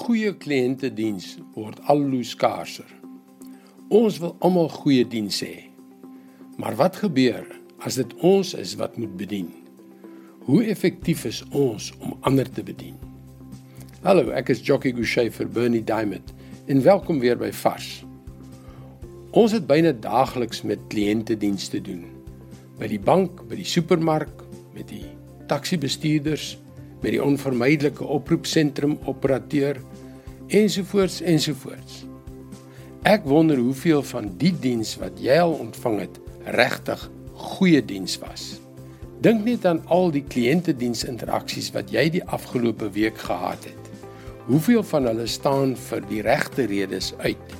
Goeie kliëntediens word al hoe skaarser. Ons wil almal goeie diens hê. Maar wat gebeur as dit ons is wat moet bedien? Hoe effektief is ons om ander te bedien? Hallo, ek is Jockey Gouchee vir Bernie Diamond en welkom weer by Vars. Ons het byna daagliks met kliëntediens te doen. By die bank, by die supermark, met die taxi-bestuurders, met die onvermydelike oproepsentrum operateur ensovoorts ensovoorts. Ek wonder hoeveel van die diens wat jy al ontvang het, regtig goeie diens was. Dink net aan al die kliëntediensinteraksies wat jy die afgelope week gehad het. Hoeveel van hulle staan vir die regte redes uit?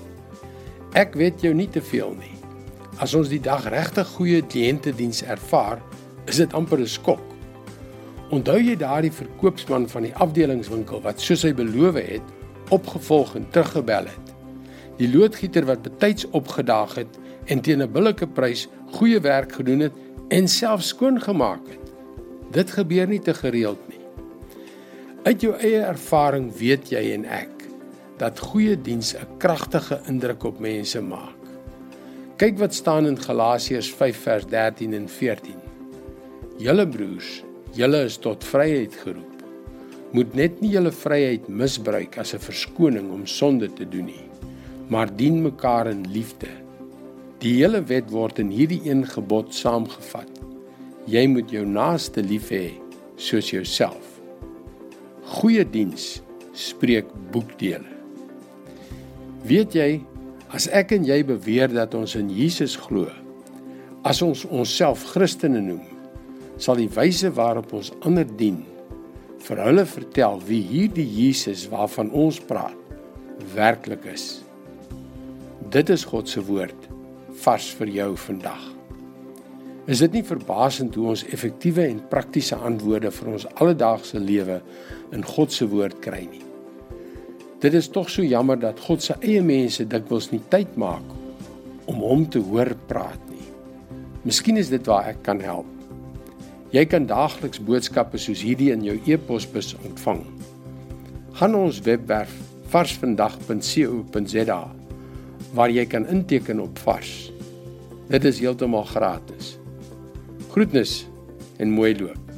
Ek weet jou nie te veel nie. As ons die dag regtig goeie kliëntediens ervaar, is dit amper 'n skok. Onthou jy daardie verkoopsman van die afdelingswinkel wat soos hy beloof het, opgevolg en teruggebel het? Die loodgieter wat betyds opgedaag het en teen 'n billike prys goeie werk gedoen het en self skoon gemaak het. Dit gebeur nie te gereeld nie. Uit jou eie ervaring weet jy en ek dat goeie diens 'n kragtige indruk op mense maak. Kyk wat staan in Galasiërs 5 vers 13 en 14. Julle broers Julle is tot vryheid geroep. Moet net nie julle vryheid misbruik as 'n verskoning om sonde te doen nie, maar dien mekaar in liefde. Die hele wet word in hierdie een gebod saamgevat. Jy moet jou naaste lief hê soos jouself. Goeie diens spreek boekdele. Weet jy, as ek en jy beweer dat ons in Jesus glo, as ons onsself Christene noem, sal die wyse waarop ons ander dien vir hulle vertel wie hierdie Jesus waarvan ons praat werklik is. Dit is God se woord vars vir jou vandag. Is dit nie verbasend hoe ons effektiewe en praktiese antwoorde vir ons alledaagse lewe in God se woord kry nie? Dit is tog so jammer dat God se eie mense dikwels nie tyd maak om hom te hoor praat nie. Miskien is dit waar ek kan help. Jy kan daagliks boodskappe soos hierdie in jou e-posbus ontvang. Gaan ons webwerf varsvandag.co.za waar jy kan inteken op vars. Dit is heeltemal gratis. Groetnis en mooi loop.